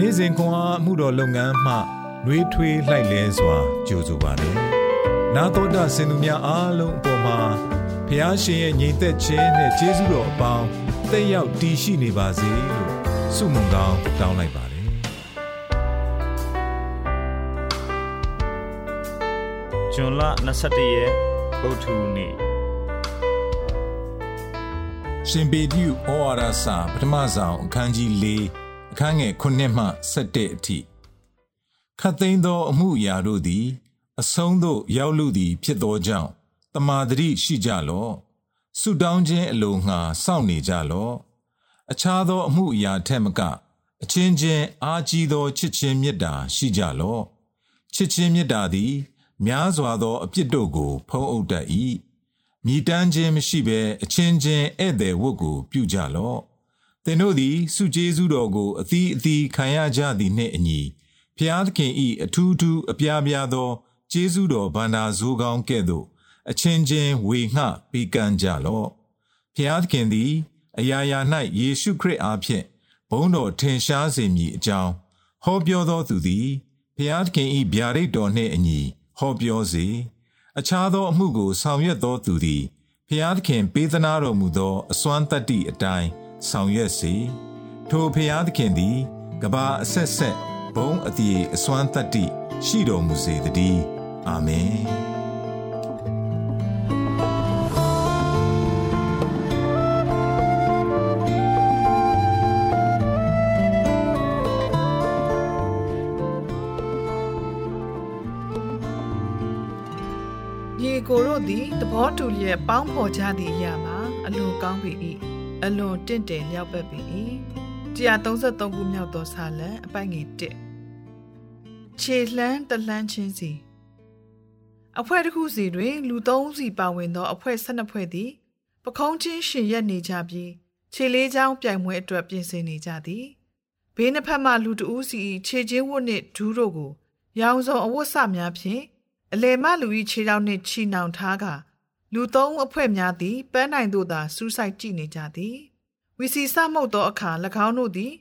နေ့စဉ်ခွန်အားမှုတော်လုပ်ငန်းမှနှွေးထွေးလှိုက်လဲစွာကြိုဆိုပါတယ်။နာတော်တာစင်သူများအားလုံးအပေါ်မှာဖះရှင်ရဲ့ညီသက်ခြင်းနဲ့ကျေးဇူးတော်အပေါင်းတက်ရောက်တည်ရှိနေပါစေလို့ဆုမွန်ကောင်းတောင်းလိုက်ပါတယ်။ဂျွန်လ21ရက်ဗုဒ္ဓဟူးနေ့ရှင်ပေတျုဩဝါဒစာပထမဆောင်အခန်းကြီး၄ အခန်းငယ်9မှ17အထိခတ်သိမ်းသောအမှုအရာတို့သည် အဆုံးသို့ရောက်လူသည် ဖြစ်သောကြောင့်တမာတရိရှိကြလော့ဆုတောင်းခြင်းအလိုငှာစောင့်နေကြလော့အခြားသောအမှုအရာထက်မက အချင်းချင်းအားကြီးသောချစ်ချင်းမေတ္တာရှိကြလော့ချစ်ချင်းမေတ္တာသည် များစွာသောအပြစ်တို့ကို ဖုံးအုပ်တတ်၏မြည်တမ်းခြင်းမရှိဘဲအချင်းချင်းဧည့်သည်ဝတ်ကို ပြုကြလော့ သင်တို့သည်စုကျေးဇူးတော်ကိုအသီးအသီးခံရကြသည်နှင့်အညီဖျားသခင်ဤအထူးထူးအပြားပြားသောကျေးဇူးတော်ဗန္တာဇိုးကောင်းကဲ့သို့အချင်းချင်းဝေငှပေးကမ်းကြလော့ဖျားသခင်သည် အရာရာ၌ယေရှုခရစ်အားဖြင့်ဘုန်းတော်ထင်ရှားစေမည်အကြောင်းဟောပြောသောသူသည်ဖျားသခင်ဤဗျာဒိတ်တော်နှင့်အညီဟောပြောစေအခြားသောအမှုကိုဆောင်ရွက်သောသူသည်ဖျားသခင်ပေးသနာတော်မူသောအစွမ်းတတ္တိအတိုင်း ဆောင်ရွက်စေထိုဖျားသခင်သည်ကဘာအဆက်ဆက်ဘုံအတည်အစွမ်းတတ္တိရှိတော်မူစေတည်းအာမင်ကိုတို့သည်သဘောတူလျက်ပေါင်းဖော်ကြသည့်အရာမှာအလွန်ကောင်းပေ၏ အလွန်တင့်တယ်လျောက်ပတ်ပေ၏133ခုမြောက်သောစာလံအပိုက်ငယ်1ခြေလှမ်းတလှမ်းချင်းစီအဖွဲ့တစ်ခုစီတွင်လူ၃စီပါဝင်သောအဖွဲ့၁၂ဖွဲ့သည်ပခုံးချင်းရှင်ရက်နေကြပြီးခြေလေးချောင်းပြိုင်ပွဲအတွက်ပြင်ဆင်နေကြသည်ဘေးနှစ်ဖက်မှလူတဦးစီခြေချင်းဝတ်နှင့်ဒူးတို့ကို ရောင်စုံအဝတ်စများဖြင့်အလေမလူဤခြေထောက်နှင့်ချီနှောင်ထားက လူသုံးအဖွဲ့များသည်ပန်းနိုင်သို့သာစူးစိုက်ကြည့်နေကြသည်ဝီစီစမှုတ်သောအခါ၎င်းတို့သည်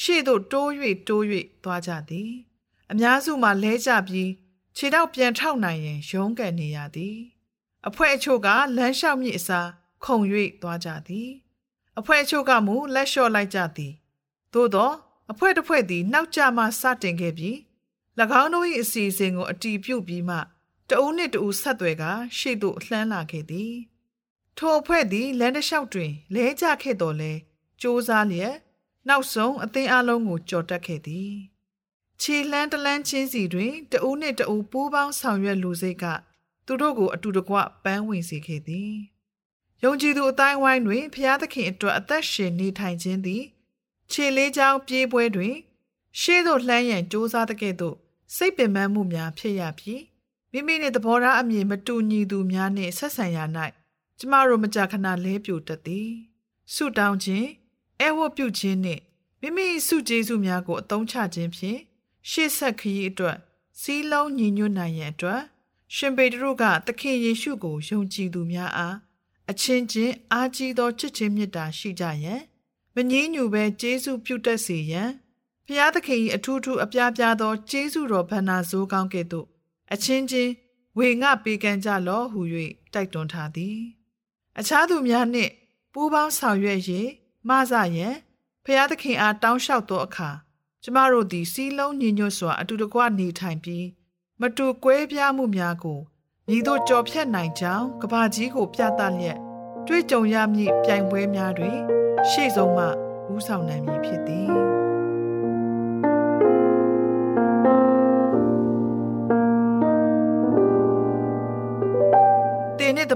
ရှေ့သို့တိုး၍တိုး၍သွားကြသည် အများစုမှာလဲကျပြီးခြေထောက်ပြန်ထောက်နိုင်ရင်ရုန်းကန်နေရသည်အဖွဲ့အချို့ကလမ်းလျှောက်မြစ်အစားခုံ၍သွားကြသည်အဖွဲ့အချို့ကမူလက်လျှော့လိုက်ကြသည်သို့သောအဖွဲ့တစ်ဖွဲ့သည်နောက်ကျမှစတင်ခဲ့ပြီး၎င်းတို့၏အစီအစဉ်ကိုအတီးပြုတ်ပြီးမှ တအူးနှင့်တအူးဆက်သွဲကရှေ့သို့အလှမ်းလာခဲ့သည်ထိုအဖွဲ့သည်လမ်းတစ်လျှောက်တွင်လဲကျခဲ့တော်လဲစူးစားလျက်နောက်ဆုံးအသင်းအလုံးကိုကြော်တက်ခဲ့သည်ခြေလှမ်းတလန်းချင်းစီတွင်တအူးနှင့်တအူးပူးပေါင်းဆောင်ရွက်လူစိတ်ကသူတို့ကိုအတူတကွပန်းဝင်စေခဲ့သည်ယုံကြည်သူအတိုင်းဝိုင်းတွင်ဖျားသခင်အတွက်အသက်ရှင်နေထိုင်ခြင်းသည်ခြေလေးချောင်းပြေးပွဲတွင် ရှေးသို့လှမ်းရန်စူးစားတဲ့ကဲ့သို့စိတ်ပင်ပန်းမှုများဖြစ်ရပြီး မိမိနှင့်သဘောထားအမြင်မတူညီသူများနှင့်ဆက်ဆံရာ၌ကျမတို့မကြာခဏလဲပြိုတတ်သည်ဆုတောင်းခြင်းအဲဝတ်ပြုခြင်းနှင့်မိမိစုကျေးဇူးများကိုအသုံးချခြင်းဖြင့်ရှေ့ဆက်ခရီးအတွက်စီးလုံးညီညွတ်နိုင်ရန်အတွက်ရှင်ပေတရုကသခင်ယေရှုကိုယုံကြည်သူများအားအချင်းချင်းအားကြီးသောချစ်ချင်းမေတ္တာရှိကြရန်မငြင်းညူပဲကျေးဇူးပြုတတ်စေရန်ဖျားသခင်၏အထူးထူးအပြားပြားသောကျေးဇူးတော်ဗန္နာဇိုးကောင်းကဲ့သို့ အချင်းချင်းဝေငှပေးကမ်းကြလော့ဟု၍တိုက်တွန်းထားသည် အခြားသူများနှင့်ပူးပေါင်းဆောင်ရွက်၍မဆရန်ဖျားသခင်အားတောင်းလျှောက်သောအခါကျမတို့သည်စီးလုံးညီညွတ်စွာအတူတကွနေထိုင်ပြီး မတူကွဲပြားမှုများကိုညီတို့ကြော်ဖြတ်နိုင်ကြောင်းကဘာကြီးကိုပြသလျက်တွေ့ကြုံရမည့်ပြိုင်ပွဲများတွင် ရှေ့ဆုံးမှဦးဆောင်နိုင်မည်ဖြစ်သည်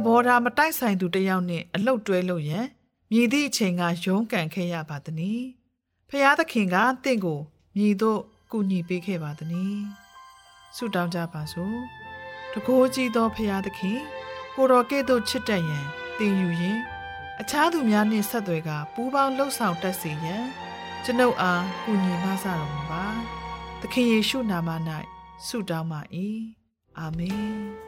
ဘောထားမတိုက်ဆိုင်သူတယောက်နဲ့အလုတ်တွဲလို့ရန်မြည်သည့်အချိန်ကရုန်းကန်ခဲ့ရပါသည်။ဖျားသခင်ကတင့်ကိုမြည်တို့ကူညီပေးခဲ့ပါသည်။ဆုတောင်းကြပါစို့။တကိုးကြီးသောဖျားသခင်ကိုတော်ကဲ့သို့ချစ်တတ်ရန်တင်ယူရင်အခြားသူများနှင့်ဆက်သွယ်ကပူးပေါင်းလှုပ်ဆောင်တတ်စေရန်ကျွန်ုပ်အားကူညီမဆတော်မူပါ။သခင်ယေရှုနာမ၌ဆုတောင်းပါ၏။အာမင်။